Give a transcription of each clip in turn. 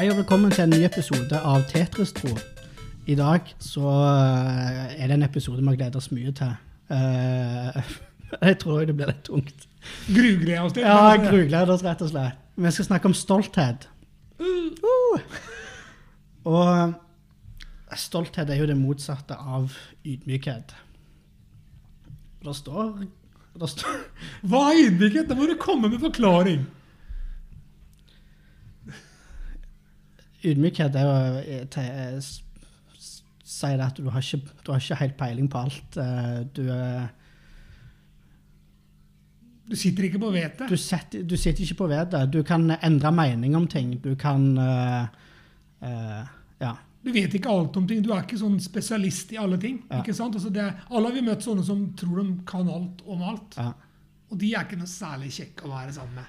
Hei og velkommen til en ny episode av Tetris-tro. I dag så eh, er det en episode vi har gledet oss mye til. Eh, jeg tror det blir litt tungt. Grugleder oss til. Ja, grugleder oss rett og slett. Vi skal snakke om stolthet. Uh. Og eh, stolthet er jo det motsatte av ydmykhet. Det står, det står Hva er ydmykhet? Da må du komme med forklaring. Ydmykhet er å eh, eh, s- s- sier det at du har, ikke, du har ikke helt peiling på alt. Eh, Du, er- Du sitter ikke på vettet? du, setter, du sitter ikke på vettet. Du kan endre mening om ting. Du kan uh, uh, Ja. Du vet ikke alt om ting. Du er ikke sånn spesialist i alle ting. Ja. ikke sant? Altså det alle har vi møtt sånne som tror de kan alt om alt. ja. Og de er ikke noe særlig kjekke å være sammen med.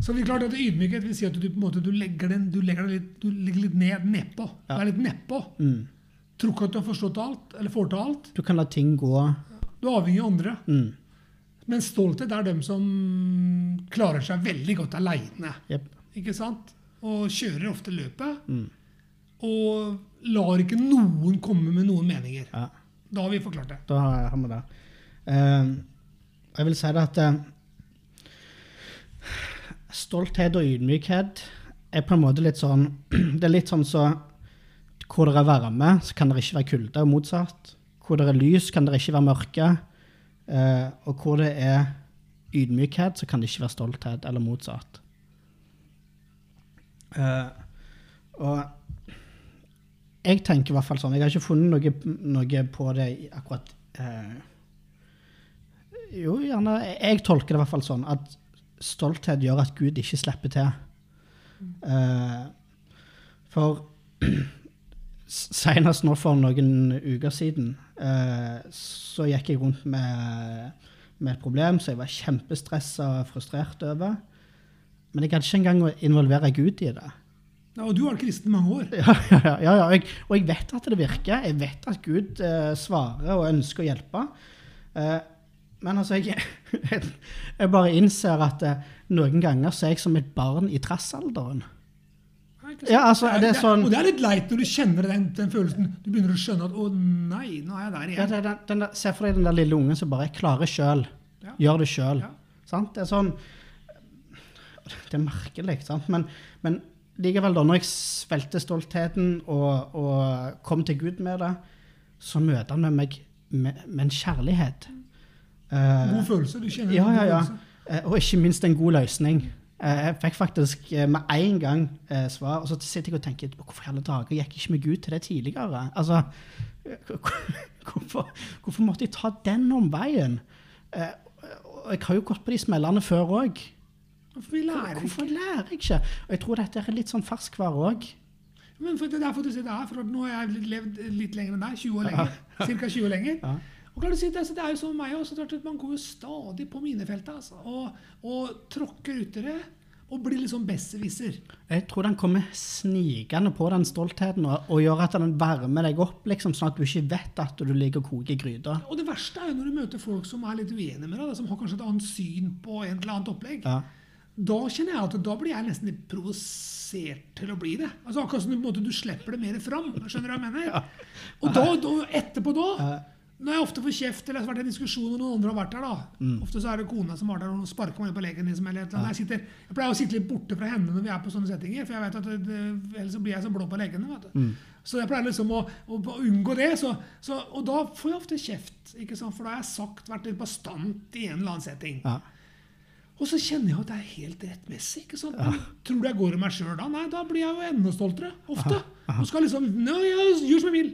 Så vi klart at Ydmykhet vil si at du på en måte du legger, den, du legger, den litt, du legger litt ned nedpå. Du er litt nedpå. Mm. Tror ikke at du har forstått alt, eller får til alt. Du kan la ting gå. Du er avhengig av andre. Mm. Men stolthet er dem som klarer seg veldig godt aleine. Yep. Ikke sant? Og kjører ofte løpet. Mm. Og lar ikke noen komme med noen meninger. Ja. Da har vi forklart det. Da har vi det. Uh, jeg vil si det at eh, stolthet og ydmykhet er på en måte litt sånn Det er litt sånn så hvor det er varme, så kan det ikke være kulde, og motsatt. Hvor det er lys, kan det ikke være mørke. Eh, og hvor det er ydmykhet, så kan det ikke være stolthet, eller motsatt. Eh, og jeg tenker i hvert fall sånn Jeg har ikke funnet noe, noe på det akkurat eh, Jo, gjerne Jeg tolker det i hvert fall sånn at stolthet gjør at Gud ikke slipper til. Eh, for senest nå for noen uker siden eh, så gikk jeg rundt med, med et problem som jeg var kjempestressa og frustrert over. Men jeg hadde ikke engang å involvere Gud i det. Ja, og du har vært kristen i mange år. Ja, ja, ja, ja, jeg, og jeg vet at det virker. Jeg vet at Gud eh, svarer og ønsker å hjelpe. Eh, men altså, jeg, jeg bare innser at eh, noen ganger så er jeg som et barn i trassalderen. Ja? Altså, det er sånn- Og det er litt leit når du kjenner den, den følelsen. Du begynner å skjønne at 'å nei, nå er jeg der Ja, igjen'. er den, den der, se for deg den der lille ungen som bare er klarer sjøl. Ja. Gjør det sjøl. Ja. Det er sånn Det er merkelig, sant? Men, men likevel, da, når jeg svelgte stoltheten og, og kom til Gud med det, så møter han med meg med, med en kjærlighet. Eh, God følelse. Du kjenner ja, ja, ja. Eh, Og ikke minst en god løsning. Eh, Jeg fikk faktisk med en gang svar, og så sitter jeg og tenker hvorfor i alle dager gikk ikke med Gud til det tidligere? Altså, hvorfor, hvorfor måtte jeg ta den omveien? Og jeg har jo gått på de smellene før òg. Lærer Hvorfor lærer jeg ikke? Og jeg tror dette er litt sånn ferskvare òg. Men for det er derfor du sitter her, for nå har jeg levd litt lenger enn deg. 20 år lenger. Cirka 20 år lenger. Ja. Og klart å si, det, altså, det er jo som meg også, at Man går jo stadig på minefeltet altså, og, og tråkker uti det. Og blir liksom sånn besserwisser. Jeg tror den kommer snikende på den stoltheten og, og gjør at den varmer deg opp, liksom, sånn at du ikke vet at du ligger og koker i gryta. Og det verste er jo når du møter folk som er litt uenige med deg, som har kanskje et annet syn på en eller annet opplegg. Ja. Da kjenner jeg at da blir jeg nesten litt provosert til å bli det. Altså Akkurat som du, du slipper det mer fram. Skjønner du hva jeg mener? Og da, da, etterpå da Når jeg ofte får kjeft eller har vært i en diskusjon og noen andre har vært der, da Ofte så er det kona som har der og sparker meg på leggen. Liksom, eller et eller annet. jeg, sitter, jeg pleier å sitte litt borte fra henne når vi er på sånne settinger, for jeg vet at det, ellers så blir jeg så blå på leggene. Mm. Så jeg pleier liksom å, å, å unngå det. Så, så, og da får jeg ofte kjeft, ikke sant? for da har jeg sagt, vært litt bastant i en eller annen setting. Ja. Og så kjenner jeg at det er helt rettmessig. ikke sant? Ja. Tror du jeg går i meg sjøl da? Nei, da blir jeg jo enda stoltere. Ofte. Og skal liksom Nei, jeg gjør som jeg vil.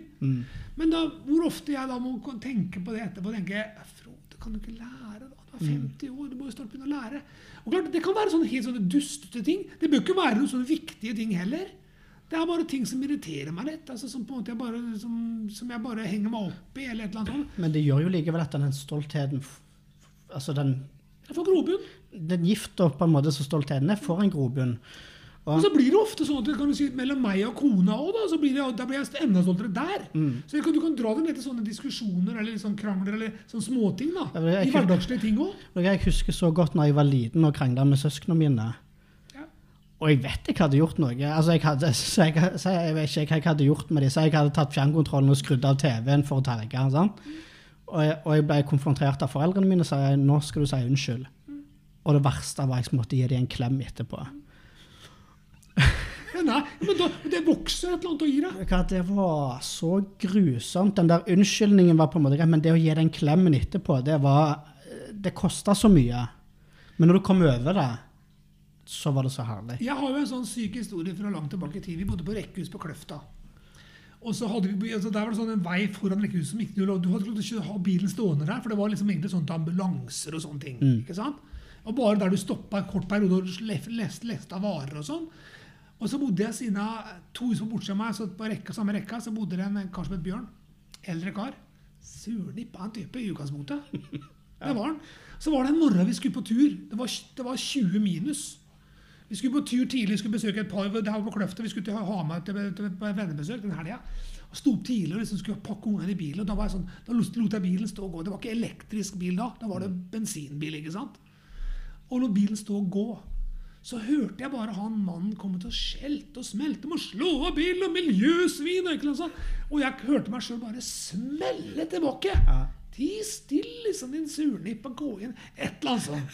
Men da, hvor ofte jeg da må tenke på det etterpå og tenke Frode, kan du ikke lære, da? Du er 50 år, du må jo snart begynne å lære. Og klart, Det kan være sånne helt sånne dustete ting. Det bør ikke være noen sånne viktige ting heller. Det er bare ting som irriterer meg litt, altså som, jeg bare, som, som jeg bare henger meg opp i. eller et eller annet sånt. Men det gjør jo likevel at den stoltheten Altså den, Jeg får grobunn. den gifta på en måte som stoltheten er, får en grobunn. Og så blir det ofte sånn at det kan du si, mellom meg og kona òg, da, så blir det, da blir jeg enda stoltere der. Mm. Så du kan, du kan dra det ned til sånne diskusjoner eller liksom krangler eller sånne småting. da, Ja, jeg- I hverdagslige ting òg. Jeg husker så godt når jeg var liten og krangla med søsknene mine. Ja. Og jeg vet jeg hadde gjort noe. Altså, jeg, hadde, så jeg, så jeg vet ikke hva jeg hadde gjort med dem. Så jeg hadde tatt fjernkontrollen og skrudd av TV-en for å terge. Sånn. Og og jeg ble konfrontert av foreldrene mine og sa nå skal du si unnskyld. Og det verste var at jeg måtte gi dem en klem etterpå. Ja, nei, men da, det vokser et eller annet å gi deg. Det var så grusomt. Den der unnskyldningen var på en måte greit, men det å gi den klemmen etterpå, det var Det kosta så mye. Men når du kom over det, så var det så herlig. Jeg har jo en sånn syk historie fra langt tilbake i tid. Vi bodde på rekkehus på Kløfta. Og så hadde vi, altså Der var det sånn en vei foran rekkehuset som ikke du, du hadde lov til å ha bilen stående der, for det var liksom egentlig sånn til ambulanser og sånne ting. ikke sant? Og bare der du stoppa en kort periode og av varer og sånn. Og så bodde jeg siden av to hus på fra meg, så på rekka, samme rekka, så bodde det en kar som het Bjørn. Eldre kar. Surnippa en type i utgangspunktet. Det var han. Så var det en morgen vi skulle på tur. Det var, det var 20 minus. Vi skulle på tur tidlig, vi skulle besøke et par det her var på Kløfta. Vi skulle til Hamar til, til, på vennebesøk den helga. Sto opp tidlig og liksom skulle pakke ungene i bilen. og Da, var jeg sånn, da lot lot jeg bilen stå og gå. Det var ikke elektrisk bil da. Da var det bensinbil. ikke sant? Og når bilen stod og gå, så hørte jeg bare han mannen komme til å skjelte og smelte. Må slå av bilen og miljøsvin og sånt. Og jeg hørte meg sjøl bare smelle tilbake. Ja. Ti stille, liksom, din surnippe. gå inn. Et eller annet sånt.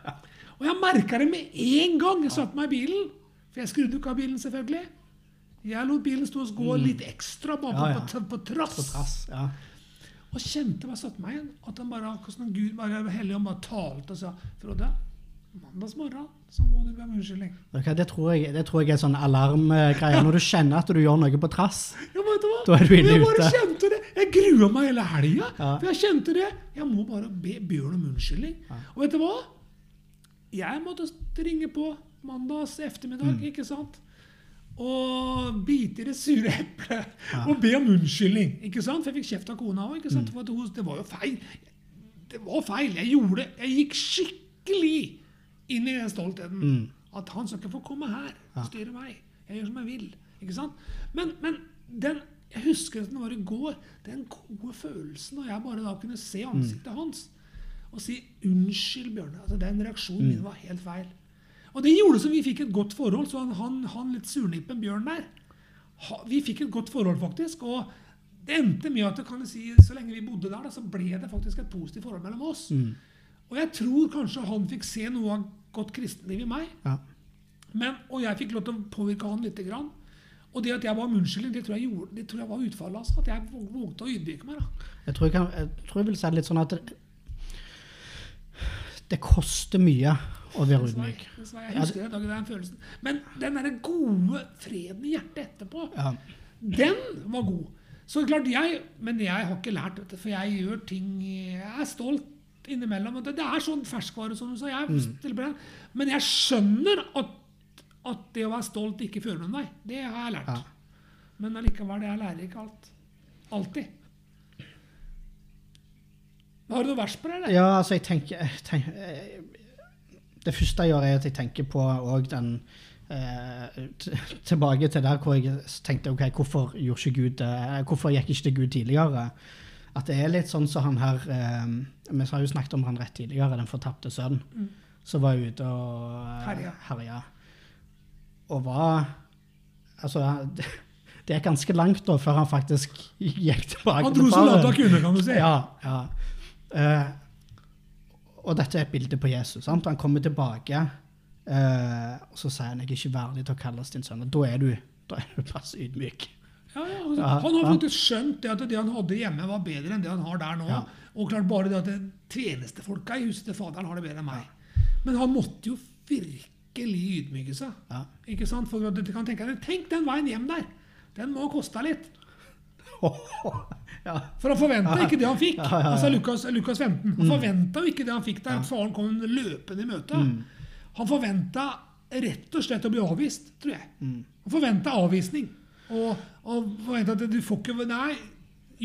Og jeg merka det med en gang jeg satte meg i bilen. For jeg skrudde ikke av bilen, selvfølgelig. Jeg lot bilen stå og gå litt ekstra bare på, Ja, ja. på, på, trass. På trass. Ja. Og kjente meg satt satte meg igjen. At han bare, hvordan Gud bare hellig og bare talte og sa Frode, mandagsmorgen så må du be om unnskyldning. Okay, Det tror jeg, det tror jeg er sånn alarmgreie. Når du kjenner at du gjør noe på trass. Ja? Da er du ille jeg bare kjente det. Jeg grua meg hele helga. Ja. For jeg kjente det. Jeg må bare be Bjørn om unnskyldning. Og vet du hva? Jeg måtte ringe på mandags ettermiddag, Mm. ikke sant? Og bite i det sure eplet og be om unnskyldning. ikke sant? For jeg fikk kjeft av kona òg. Mm. Det var jo feil. Det var feil. Jeg gjorde det. Jeg gikk skikkelig inn i den stoltheten. Mm. At han skal ikke få komme her og styre meg. Jeg gjør som jeg vil. ikke sant? Men, men den, jeg husker at den var i går, den gode følelsen når jeg bare da kunne se ansiktet hans og si 'unnskyld, Bjørne'. Altså, den reaksjonen min var helt feil. Og det gjorde så vi fikk et godt forhold. Så han, han, han litt surnippen Bjørn der ha, Vi fikk et godt forhold, faktisk. Og det endte med at kan jeg si, så lenge vi bodde der, da, så ble det faktisk et positivt forhold mellom oss. Og jeg tror kanskje han fikk se noe av godt kristenliv i meg. Ja. Men, og jeg fikk lov til å påvirke han lite grann. Og det at jeg var om unnskyldning, det tror jeg, gjorde, det tror jeg var utfallet. Altså, at jeg vågte å ydmyke meg. da. Jeg tror jeg, kan, jeg tror jeg vil si det litt sånn at det, det koster mye å være ydmyk. Jeg husker den den følelsen. Men den derre gode freden i hjertet etterpå, Ja. den var god. Så klart jeg, Men jeg har ikke lært dette, for jeg gjør ting Jeg er stolt innimellom. Det, det er sånn ferskvare, som du sa. Jeg mm. Men jeg skjønner at, at det å være stolt ikke fører noen vei. Det har jeg lært. Ja. Men allikevel, det jeg lærer ikke alt. Alltid. Har du noe vers på det? eller? Ja, altså, jeg tenker, jeg tenker eh, Det første jeg gjør, er at jeg tenker på òg den eh, Tilbake til der hvor jeg tenkte ok, hvorfor gjorde ikke Gud? Hvorfor gikk ikke det Gud tidligere? At det er litt sånn som han her eh, Vi har jo snakket om han rett tidligere, den fortapte sønnen. Som var ute og eh, Herja. herja. Og var Altså, det, er ganske langt da før han faktisk gikk tilbake Han dro så langt han kunne, kan du si. Ja, ja. Eh, og dette er et bilde på Jesus. Sant? Han kommer tilbake, eh, og så sier han jeg er ikke verdig til å kalles din sønn. Og Da er du, da er du plass ydmyk. Ja, ja, altså, han har faktisk skjønt det at det han hadde hjemme, var bedre enn det han har der nå. Ja. Og klart bare det at det tjenestefolka i huset til faderen har det bedre enn meg. Men han måtte jo virkelig ydmyke seg. Ja. Ikke sant? For du kan tenke deg, Tenk den veien hjem der! Den må ha kosta litt. ja. For han forventa ikke det han fikk. Ja, ja, ja. Altså Lukas, Lukas 15. Han forventa jo ikke det han fikk der faren kom løpende i møte. Mm. Han forventa rett og slett å bli avvist, tror jeg. Mm. Han forventa avvisning. Og, og at du får ikke Nei,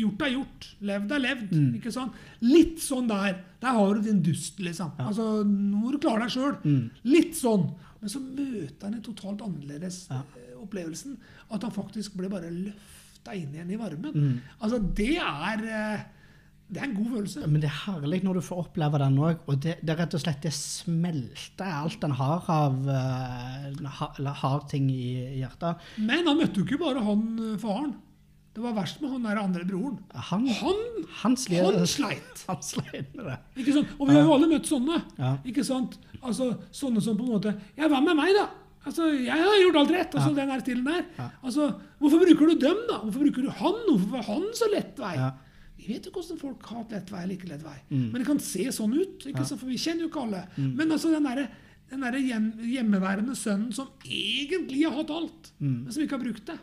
gjort er gjort. Levd er levd. Mm. ikke sant? Litt sånn der. Der har du din dust, liksom. Altså, Nå må du klare deg sjøl. Mm. Litt sånn. Men så møter han en totalt annerledes ja. opplevelsen. At han faktisk ble bare løfta inn igjen i varmen. Mm. Altså, det er eh, Det er en god følelse. Men det er herlig når du får oppleve den òg. Og det, det er rett og slett det smelter alt en har av uh, ha, ting i, hjertet. Men han møtte jo ikke bare han eh, faren. Det var verst med han der andre broren. Han, Han, han, sleit. han sleit. Han sleit med det. Ikke sant? Og vi har jo alle møtt sånne. Ja. Ikke sant? Altså, Sånne som på en måte Ja, hva med meg, da? Altså, Jeg har gjort alt rett. altså den der stilen der. Ja. Altså, Hvorfor bruker du dem, da? Hvorfor bruker du han? Hvorfor var han så lett vei? Ja. Vi vet jo hvordan folk har hatt lett vei eller ikke lett vei. Mm. Men det kan se sånn ut. ikke Så, For vi kjenner jo ikke alle. Men altså den derre den der hjem, hjemmeværende sønnen som egentlig har hatt alt, Mm. men som ikke har brukt det.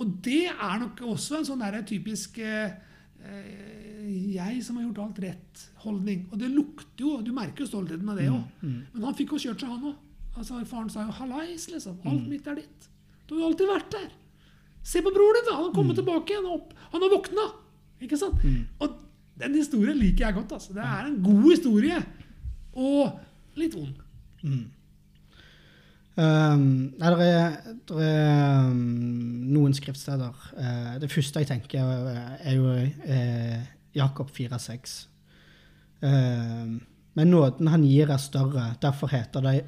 Og det er nok også en sånn der typisk eh, eh, jeg som har gjort alt rett-holdning. Og det lukter jo, du merker jo stoltheten av det òg. Men han fikk jo kjørt seg, han òg. Altså, faren sa jo 'hallais', liksom. Alt mitt er ditt. Du har jo alltid vært der. Se på broren din, da! Han har kommet tilbake igjen. Han har våkna. Ikke sant? Og den historien liker jeg godt. altså. Det er en god historie. Og litt vond. Um, nei, det er, der er um, noen skriftsteder. Uh, det første jeg tenker, er, er jo uh, Jakob 4,6. Uh, men nåden han gir, er større. Derfor heter det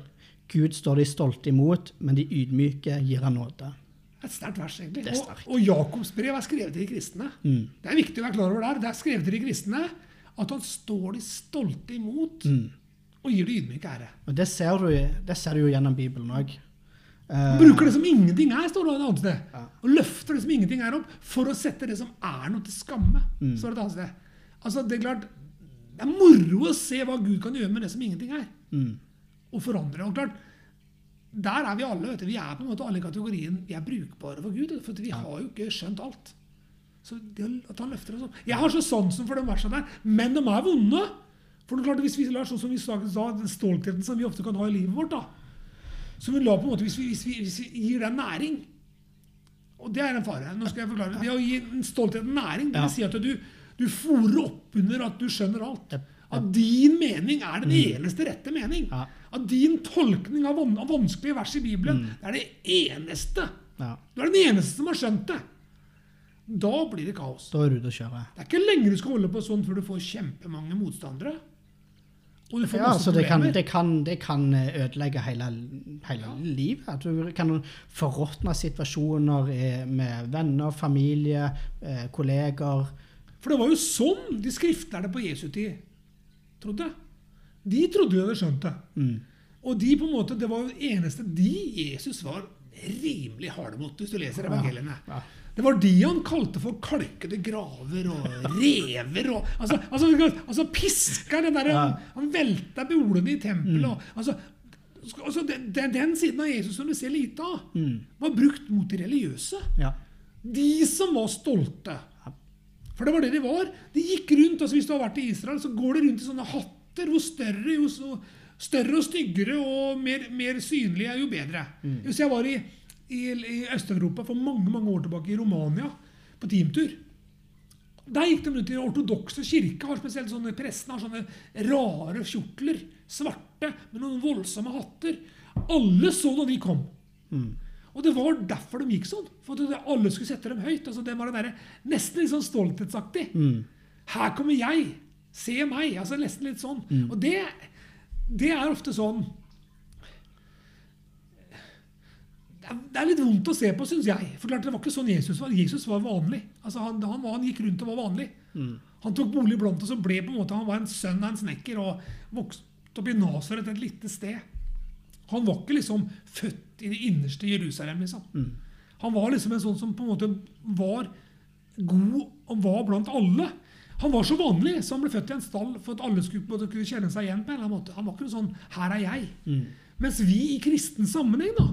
Gud står de stolte imot, men de ydmyke gir han nåde. Et sterkt vers, egentlig. Og, og Jakobs brev er skrevet til de kristne. Mm. Det er viktig å være klar over der. Det er skrevet til de kristne at han står de stolte imot Mm. og gir de ydmyke ære. Og det ser du, det ser du jo gjennom Bibelen òg. Han bruker det som ingenting er, står det et annet sted. Ja. Og løfter det som ingenting er opp, for å sette det som er noe til skamme. Mm. står det et annet sted. Altså, det er klart, det er moro å se hva Gud kan gjøre med det som ingenting er. Mm. Og forandre. Og klart, der er vi alle. vet du. Vi er på en måte alle i kategorien vi er brukbare for Gud. For vi har jo ikke skjønt alt. Så det at han løfter oss opp Jeg har så sansen for de versene der, men de er vonde. For det er klart, Hvis vi lar sånn som vi sa, den stoltheten som vi ofte kan ha i livet vårt da, så vi lar på en måte, hvis vi, hvis vi, hvis vi gir den næring Og det er en fare. nå skal jeg forklare. Det å gi stoltheten stolthet næring, det vil si at du, du fòrer opp under at du skjønner alt. At din mening er den eneste rette mening. Ja. At din tolkning av, van av vanskelige vers i Bibelen det er det eneste. Ja. Du er den eneste som har skjønt det. Da blir det kaos. Da er du ute å kjøre. Det er ikke lenge du skal holde på sånn før du får kjempemange motstandere. Og du får Ja, masse altså det, kan, det, kan, det kan ødelegge hele, hele livet. At du kan forråtne situasjoner eh, med venner, familie, eh, kolleger. For det var jo sånn de skriftlærde på Jesu tid trodde. De trodde jo de hadde skjønt det. Mm. Og de på en måte, det var jo det eneste de Jesus var rimelig hard mot, hvis du leser evangeliene. Ja. Det var de han kalte for kalkede graver og rever. Og, altså, altså, altså piska den der, Ja. han, han velta bolene i tempelet. og- Altså, altså den, den, den siden av Jesus som du ser lite av, Mm. var brukt mot de religiøse. Ja. De som var stolte. For det var det de var. De gikk rundt, altså Hvis du har vært i Israel, så går de rundt i sånne hatter. Hvor større, jo så, større og styggere og mer, mer synlige, jo bedre. Mm. Hvis jeg var i, i, i Øst-Europa for mange mange år tilbake, i Romania, på teamtur Der gikk de rundt i den ortodokse kirka. har spesielt sånne Prestene har sånne rare kjortler. Svarte, med noen voldsomme hatter. Alle så da de kom. Mm. Og det var derfor de gikk sånn. For at alle skulle sette dem høyt. altså Det var det der, Nesten litt sånn stolthetsaktig. Mm. Her kommer jeg! Se meg! altså Nesten litt sånn. Og det, det er ofte sånn det er- litt vondt å se på, syns jeg. For klart, Det var ikke sånn Jesus var. Jesus var vanlig. Altså Han, han, var, han gikk rundt og var vanlig. Han tok bolig blant oss og ble på en måte, han var en sønn av en snekker og vokste opp i Nasaret, et lite sted. Han var ikke liksom født i det innerste Jerusalem. liksom. Han var liksom en sånn som på en måte var god og var blant alle. Han var så vanlig, så han ble født i en stall for at alle skulle måte kunne kjenne seg igjen. på en eller annen måte. Han var ikke noe sånn 'her er jeg'. Mens vi i kristen sammenheng, da,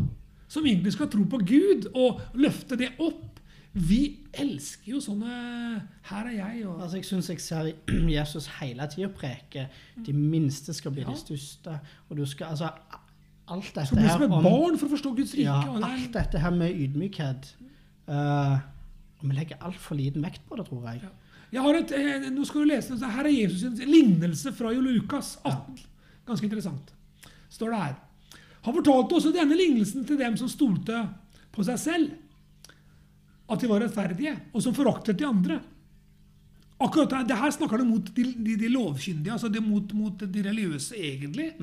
som egentlig skal tro på Gud og løfte det opp, vi elsker jo sånne 'her er jeg' og Altså, jeg syns jeg ser Jesus hele tida preke de minste skal bli Ja. de største. Og du skal altså Alt dette så blir som et barn for å forstå Guds rike. Ja, alt dette her med ydmykhet Uh, Og vi legger altfor liten vekt på det, tror jeg. Ja. Jeg har et, eh, nå skal du lese. Her er Jesus' sin lignelse fra Lukas 18. Ganske interessant. Står det her. Han fortalte også denne lignelsen til dem som stolte på seg selv. At de var rettferdige, og som foraktet de andre. Akkurat det, det her snakker det mot de, de, de lovkyndige, altså det mot, mot de religiøse, egentlig.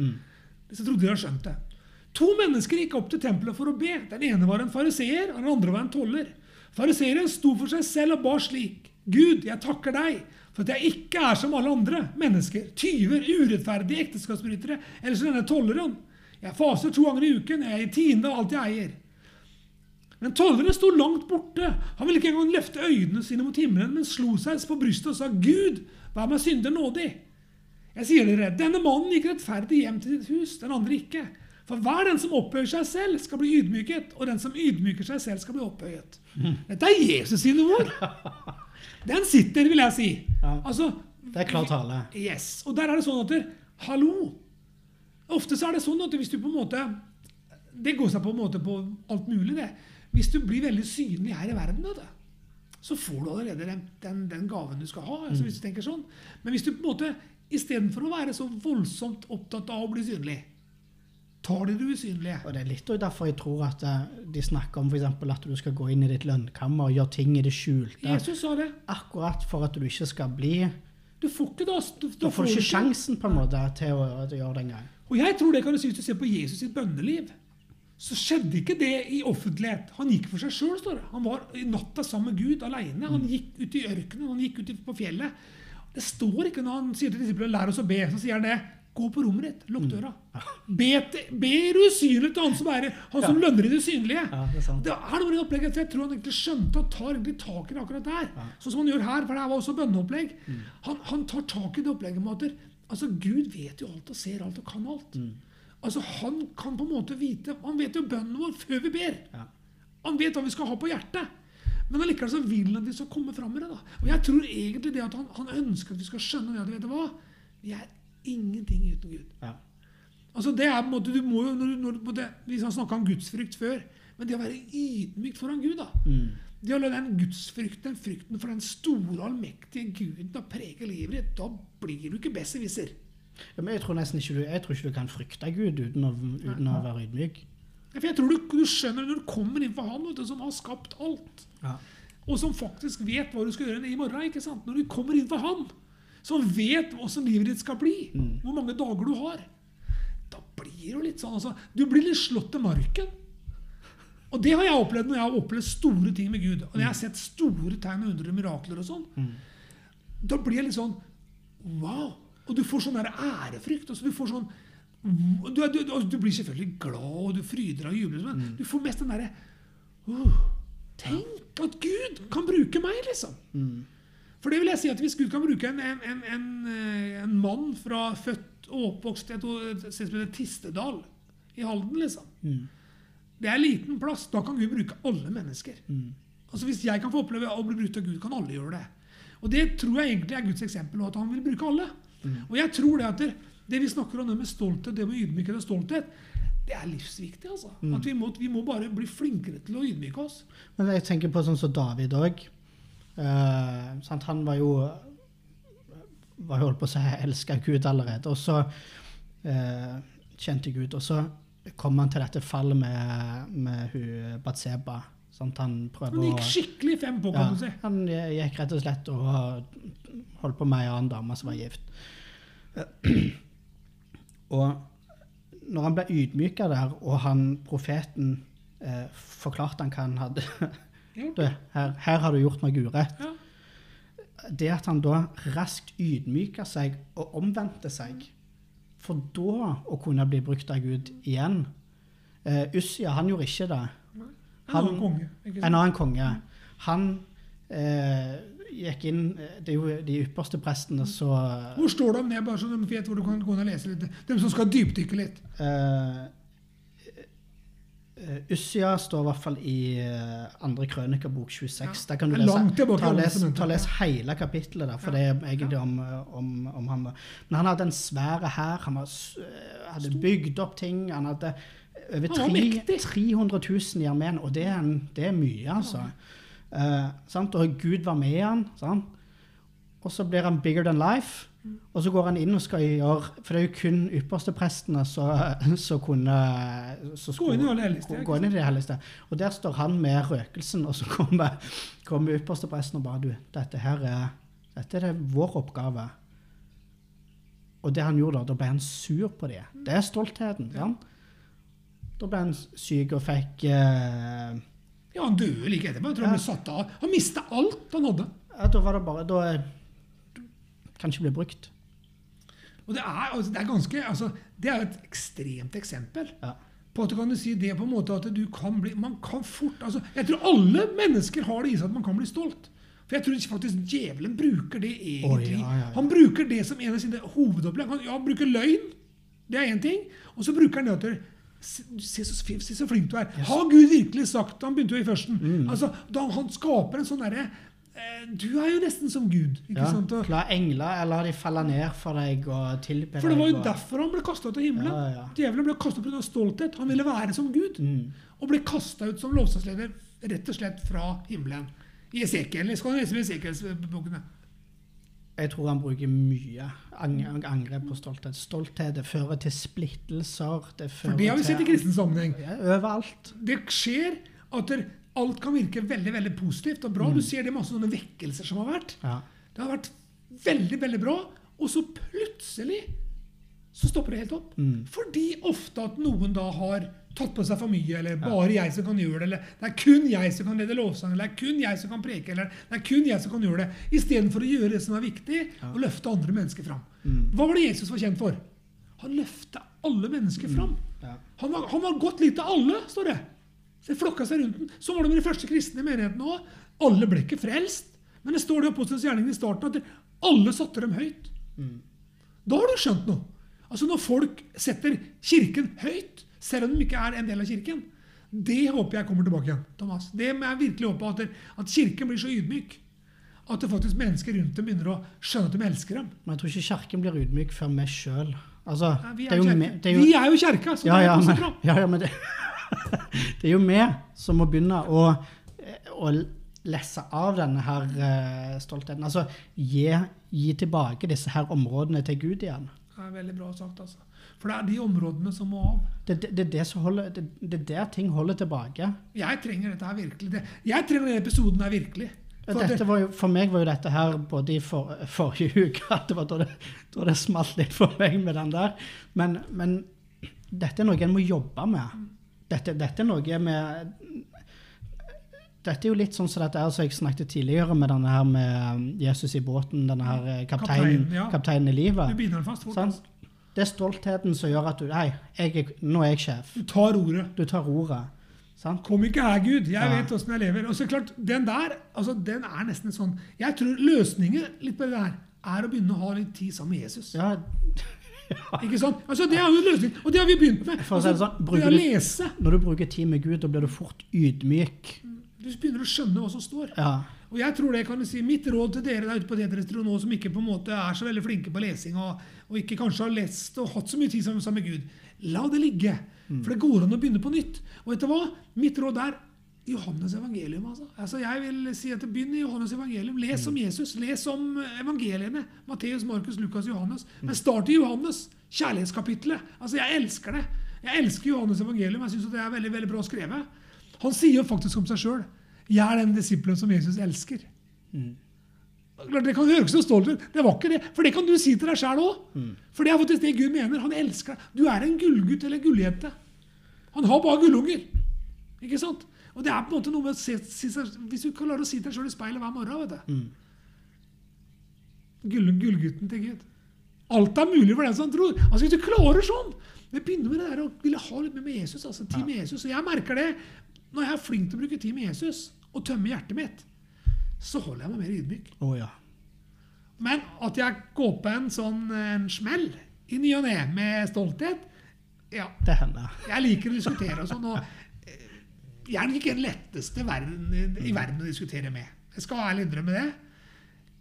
Hvis jeg trodde de hadde skjønt det. To mennesker gikk opp til tempelet for å be. Den ene var en fariseer, og den andre var en toller. Fariseeren sto for seg selv og ba slik. Gud, jeg takker deg for at jeg ikke er som alle andre mennesker. Tyver, urettferdige ekteskapsbrytere, eller som denne tolleren. Jeg faser to ganger i uken, jeg gir tiende av alt jeg eier. Men tolleren sto langt borte. Han ville ikke engang løfte øynene sine mot himmelen, men slo seg på brystet og sa, Gud, vær meg synder nådig. Jeg sier dere, denne mannen gikk rettferdig hjem til sitt hus, den andre ikke. For hver den som opphøyer seg selv, skal bli ydmyket, og den som ydmyker seg selv, skal bli opphøyet. Dette er Jesus sine ord. Den sitter, vil jeg si. Ja. Altså, Det er klar tale. Yes. Og der er det sånn at der, Hallo! Ofte så er det sånn at hvis du på en måte Det går seg på en måte på alt mulig, det. Hvis du blir veldig synlig her i verden, vet så får du allerede den, den, den gaven du skal ha. Altså, hvis du tenker sånn. Men hvis du på en måte istedenfor å være så voldsomt opptatt av å bli synlig, tar de det usynlige. Og det er litt derfor jeg tror at eh, de snakker om for at du skal gå inn i ditt lønnkammer og gjøre ting i det skjulte. Jesus sa det. Akkurat for at du ikke skal bli Du får ikke da Du, du, får ikke sjansen på en måte til å, til å gjøre det engang. Og jeg tror det kan du si hvis du ser på Jesus sitt bønneliv. Så skjedde ikke det i offentlighet. Han gikk for seg sjøl, står det. Han var i natta sammen med Gud aleine. Han gikk ut i ørkenen, han gikk ut på fjellet. Det står ikke når han sier til disiplene 'lær oss å be', så sier han det. Gå på rommet ditt, lukk døra. Be, be det usynlige til han som, er, han som lønner i det synlige. Ja, det er sant. Det er noe med det opplegget, Jeg tror han egentlig skjønte og tar egentlig tak i det akkurat der. Sånn som han gjør her, for det her var også bønneopplegg. Han, han tar tak i det opplegget med altså, Gud vet jo alt og ser alt og kan alt. Altså, Han kan på en måte vite Han vet jo bønnen vår før vi ber. Ja. Han vet hva vi skal ha på hjertet. Men allikevel så vil han at vi skal komme fram med det. da. Og jeg tror egentlig det at han, han ønsker at vi skal skjønne det at vet du hva? Vi er ingenting uten Gud. Ja. Altså det er på en måte, du må jo, når, du- når, det, Hvis han snakka om gudsfrykt før Men det å være ydmykt foran Gud da, Det å la den gudsfrykten, frykten for den store, allmektige Guden da prege livet ditt, da blir du ikke besserwisser. Ja, men jeg tror nesten ikke du, jeg tror ikke du kan frykte Gud uten å, uten å være ydmyk. Ja, For jeg tror du, du skjønner når du kommer inn for Han du, som har skapt alt, Ja. og som faktisk vet hva du skal gjøre i morgen. ikke sant? Når du kommer inn for Han, som vet åssen livet ditt skal bli, hvor mange dager du har, da blir du litt sånn altså, Du blir litt slått til marken. Og det har jeg opplevd når jeg har opplevd store ting med Gud. Og når jeg har sett store tegn og undre mirakler og sånn. Da blir jeg litt sånn Wow! Og du får sånn der ærefrykt. Altså, du får sånn du, du, altså, du blir selvfølgelig glad, og du fryder og jubler, men du får mest den derre «Åh, Tenk at Gud kan bruke meg, liksom! For det vil jeg si at hvis Gud kan bruke en, en, en, en, eh, en mann fra født og oppvokst i et et sted som heter Tistedal i Halden, liksom Det er liten plass. Da kan Gud bruke alle mennesker. Altså Hvis jeg kan få oppleve å bli brukt av Gud, kan alle gjøre det. Og det tror jeg egentlig er Guds eksempel, og at han vil bruke alle. Og jeg tror det at det, det vi snakker om det med stolthet, det med ydmykhet og stolthet, det er livsviktig. altså. At vi må, vi må bare bli flinkere til å ydmyke oss. Men jeg tenker på sånn som David òg. Han var jo var jo holdt på å si elska Gud allerede. Og så uh, kjente Gud. Og så kom han til dette fallet med, med hun Batseba. Sant? Han prøver Han gikk skikkelig fem på, ja, kan du si. Han gikk rett og slett og holdt på med ei annen dame som var gift. Og når han ble ydmyka der, og han profeten eh, forklarte han hva han hadde Ja. du, her, her har du gjort meg urett. Ja. Det at han da raskt ydmyker seg og omvendte seg, for da å kunne bli brukt av Gud igjen uh, Ussia, han gjorde ikke det. En annen konge. En annen konge. Han uh, gikk inn eh, Det er jo de ypperste prestene så Hvor står de ned, bare så de vet hvor du kan gå ned og lese litt? De som skal dypdykke litt. eh, eh, Ussia står i hvert fall i eh, andre krønikebok 26. Ja, Der kan du lese, ta, les, ta les hele kapittelet der, for Ja. det er egentlig om, eh, om, om han. Men han hadde en svære hær. Han eh, hadde bygd opp ting. Han hadde over Han var tre- mektig. 300 000 i armeen, og det er, en, det er mye, altså. Uh, sant? Og Gud var med han. Sant? Og så blir han bigger than life. Og så går han inn og skal gjøre For det er jo kun yppersteprestene som kunne som Gå inn i det helligste, gå- inn i det helligste. Og der står han med røkelsen, og så kommer, kommer ypperstepresten og bare Du, dette her er Dette er det vår oppgave. Og det han gjorde da, da ble han sur på dem. Det er stoltheten. Ja. Da ble han syk og fikk uh, Ja, Han døde like etterpå. Jeg tror han ble satt av. Han mista alt han hadde. ja, Da var det bare Da eh, blir brukt. Og det er, altså, det er ganske, altså, det er et ekstremt eksempel Ja. på at du kan si det på en måte at du kan bli Man kan fort altså, Jeg tror alle mennesker har det i seg at man kan bli stolt. For jeg tror ikke faktisk djevelen bruker det egentlig. Oh, ja, ja. Han bruker det som en av sine hovedopplegg. Han, han bruker løgn, det er én ting. Og så bruker han det at Se se så, se så flink du er. Har Gud virkelig sagt Han begynte jo i førsten. Mm. Altså, da Han skaper en sånn derre Du er jo nesten som Gud. ikke Ja. sant? Og, La engler eller de falle ned for deg og tilbe for det var jo og- derfor han ble kasta ut av himmelen. Ja, ja. Djevelen ble kasta av stolthet. Han ville være som Gud. Mm. Og ble kasta ut som lovsangsleder rett og slett fra himmelen. I Esekiel. Skal du lese med Esekiel-bokene. Jeg tror han bruker mye ang angrep på stolthet. Stolthet det fører til splittelser. Det For det har vi sett i kristen sammenheng. Overalt. Det skjer at alt kan virke veldig veldig positivt og bra. Du ser det masse sånne vekkelser som har vært. Ja. Det har vært veldig, veldig bra. Og så plutselig så stopper det helt opp. Mm. Fordi ofte at noen da har tatt på seg for mye, eller bare jeg som kan gjøre det, eller det er kun jeg som kan lede lovsang, eller det er kun jeg som kan preke, eller det er kun jeg som kan gjøre det, istedenfor å gjøre det som er viktig, og løfte andre mennesker fram. Mm. Hva var det Jesus var kjent for? Han løfta alle mennesker fram. Ja. Han var, han var godt likt av alle, står det. Det flokka seg rundt den. Så var det med de første kristne i menigheten òg. Alle ble ikke frelst. Men det står det i Apostelens gjerning i starten at alle satte dem høyt. Da har du skjønt noe. Altså Når folk setter Kirken høyt, selv om de ikke er en del av Kirken, det håper jeg kommer tilbake igjen. Thomas. Det må jeg virkelig håpe at, at Kirken blir så ydmyk at det faktisk mennesker rundt dem begynner å skjønne at de elsker dem. Men jeg tror ikke Kirken blir ydmyk før vi sjøl. Altså, ja, vi, er jo vi er jo kjerka, så ja, det ja, er men, ja, ja, men det, det er jo vi som må begynne å, å lesse av denne her eh, stoltheten. Altså gi, gi tilbake disse her områdene til Gud igjen. Det er veldig bra sagt, altså. For det er de områdene som må av. Det, det, det, det, holder, er der ting holder tilbake. Jeg trenger dette her virkelig. Jeg trenger denne episoden her virkelig. For jo, for meg var jo dette her både i for, forrige uke at det var da det, da det smalt litt for meg med den der. Men, men dette er noe en må jobbe med. Dette, dette er noe med Dette er jo litt sånn som dette er, som jeg snakket tidligere med denne her med Jesus i båten, denne her eh, kapteinen, Kaptein, ja. kapteinen i du livet. binder den fast. altså. Det er stoltheten som gjør at du Nei, jeg, nå er jeg sjef. Du tar ordet. Du tar ordet. Sant? Kom ikke her, Gud. Jeg Ja. vet åssen jeg lever. Og så klart, Den der altså, den er nesten sånn Jeg tror løsningen litt på det der er å begynne å ha litt tid sammen med Jesus. Ja, Ikke sant? Altså, Det er jo en løsning, og det har vi begynt med. For å si det Altså, sånn, det å du- lese. når du bruker tid med Gud, da blir du fort ydmyk. Du begynner å skjønne hva som står. Ja. Og jeg tror det kan du si, Mitt råd til dere der ute på Tetrestro nå som ikke på en måte er så veldig flinke på lesing, og, og ikke kanskje har lest og hatt så mye tid sammen sammen med Gud, la det ligge. For det går an å begynne på nytt. Og vet du hva? Mitt råd er Johannes evangelium. altså. altså jeg vil si at Begynn i Johannes evangelium. Les om Jesus. Les om evangeliene. Matteus, Markus, Lukas, Johannes. Men start i Johannes. Kjærlighetskapitlet. Altså, Jeg elsker det. Jeg elsker Johannes evangelium. Jeg synes det er veldig, veldig bra skrevet. Han sier jo faktisk om seg sjøl jeg er den disippelen som Jesus elsker. Mm. Det kan høres så stolt ut. Det var ikke det. For det kan du si til deg sjæl òg. For det er faktisk det Gud mener. Han elsker deg. Du er en gullgutt eller gulljente. Han har bare gullunger. Ikke sant? Og det er på en måte noe med å se, si seg, Hvis du klarer å si til deg sjøl i speilet hver morgen vet du. Gull, Gullgutten til Gud. Alt er mulig for den som tror. Altså Hvis du klarer sånn Det begynner med det der å ville ha litt mer med Jesus. altså tid med Jesus. Og jeg merker det når jeg er flink til å bruke tid med Jesus og tømme hjertet mitt, så holder jeg meg mer ydmyk. Å ja. Men at jeg går på en sånn en smell i ny og ne med stolthet Ja, Det hender. jeg liker å diskutere og sånn. og eh, Jeg er nok ikke den letteste verden, i verden å diskutere med. Jeg skal ærlig innrømme det.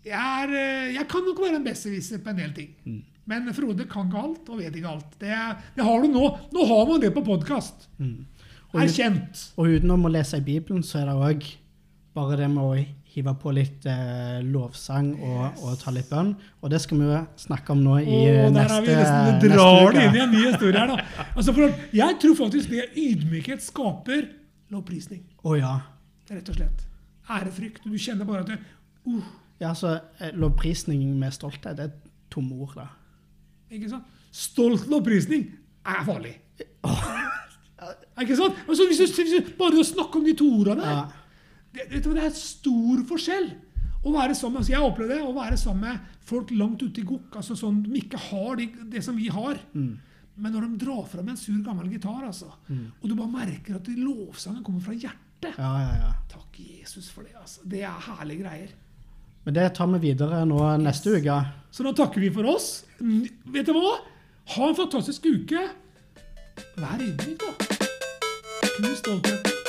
Jeg, er, eh, jeg kan nok være en besserwisser på en del ting. Men Frode kan ikke alt og vet ikke alt. Det, det har du nå. Nå har man det på podkast. Mm. Erkjent. og utenom å lese i Bibelen, så er det òg bare det med å hive på litt eh, lovsang og, og ta litt bønn. Og det skal vi jo snakke om nå i Åh, der neste, er vi nesten, neste drar uke. det inn i en ny historie her, da. Altså, for jeg tror faktisk det ydmykhet skaper lovprisning. Å ja. Rett og slett. Ærefrykt. Du kjenner bare at du uh, Ja, så eh, lovprisning med stolthet, det er tomme ord, da. Ikke sant? Stolt lovprisning er farlig. Ikke sant? Altså, hvis du, hvis du, bare å snakke om de to ordene Ja. det, du det er stor forskjell. Å være sammen, altså Jeg opplevde det, å være sammen med folk langt ute i gokk, altså sånn, de ikke har det, det som vi har. Men når de drar fram en sur, gammel gitar, altså, og du bare merker at lovsangen kommer fra hjertet Ja, ja, ja. Takk Jesus for det. altså. Det er herlige greier. Men det tar vi videre nå neste uke. Så da takker vi for oss. Vet du hva? Ha en fantastisk uke. Vær ydmyk, da. Knus stoltheten.